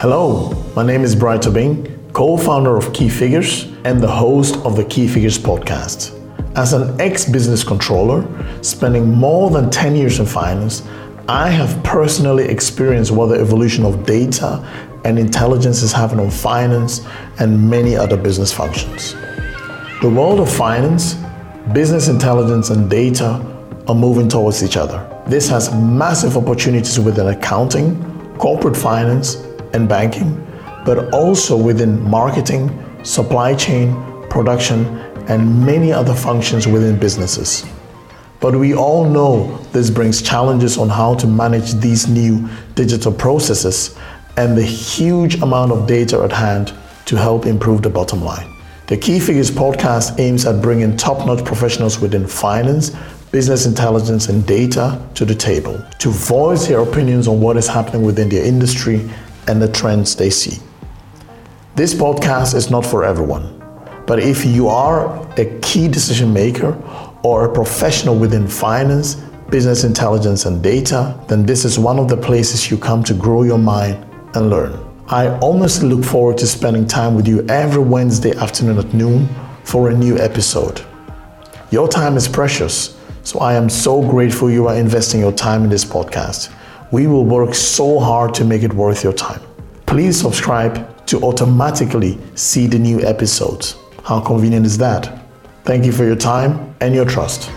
Hello, my name is Bright Obeng, co founder of Key Figures and the host of the Key Figures podcast. As an ex business controller, spending more than 10 years in finance, I have personally experienced what the evolution of data and intelligence is having on finance and many other business functions. The world of finance, business intelligence, and data are moving towards each other. This has massive opportunities within accounting, corporate finance, and banking, but also within marketing, supply chain, production, and many other functions within businesses. But we all know this brings challenges on how to manage these new digital processes and the huge amount of data at hand to help improve the bottom line. The Key Figures podcast aims at bringing top notch professionals within finance, business intelligence, and data to the table to voice their opinions on what is happening within their industry and the trends they see. This podcast is not for everyone, but if you are a key decision maker or a professional within finance, business intelligence, and data, then this is one of the places you come to grow your mind and learn. I honestly look forward to spending time with you every Wednesday afternoon at noon for a new episode. Your time is precious, so I am so grateful you are investing your time in this podcast. We will work so hard to make it worth your time. Please subscribe to automatically see the new episodes. How convenient is that? Thank you for your time and your trust.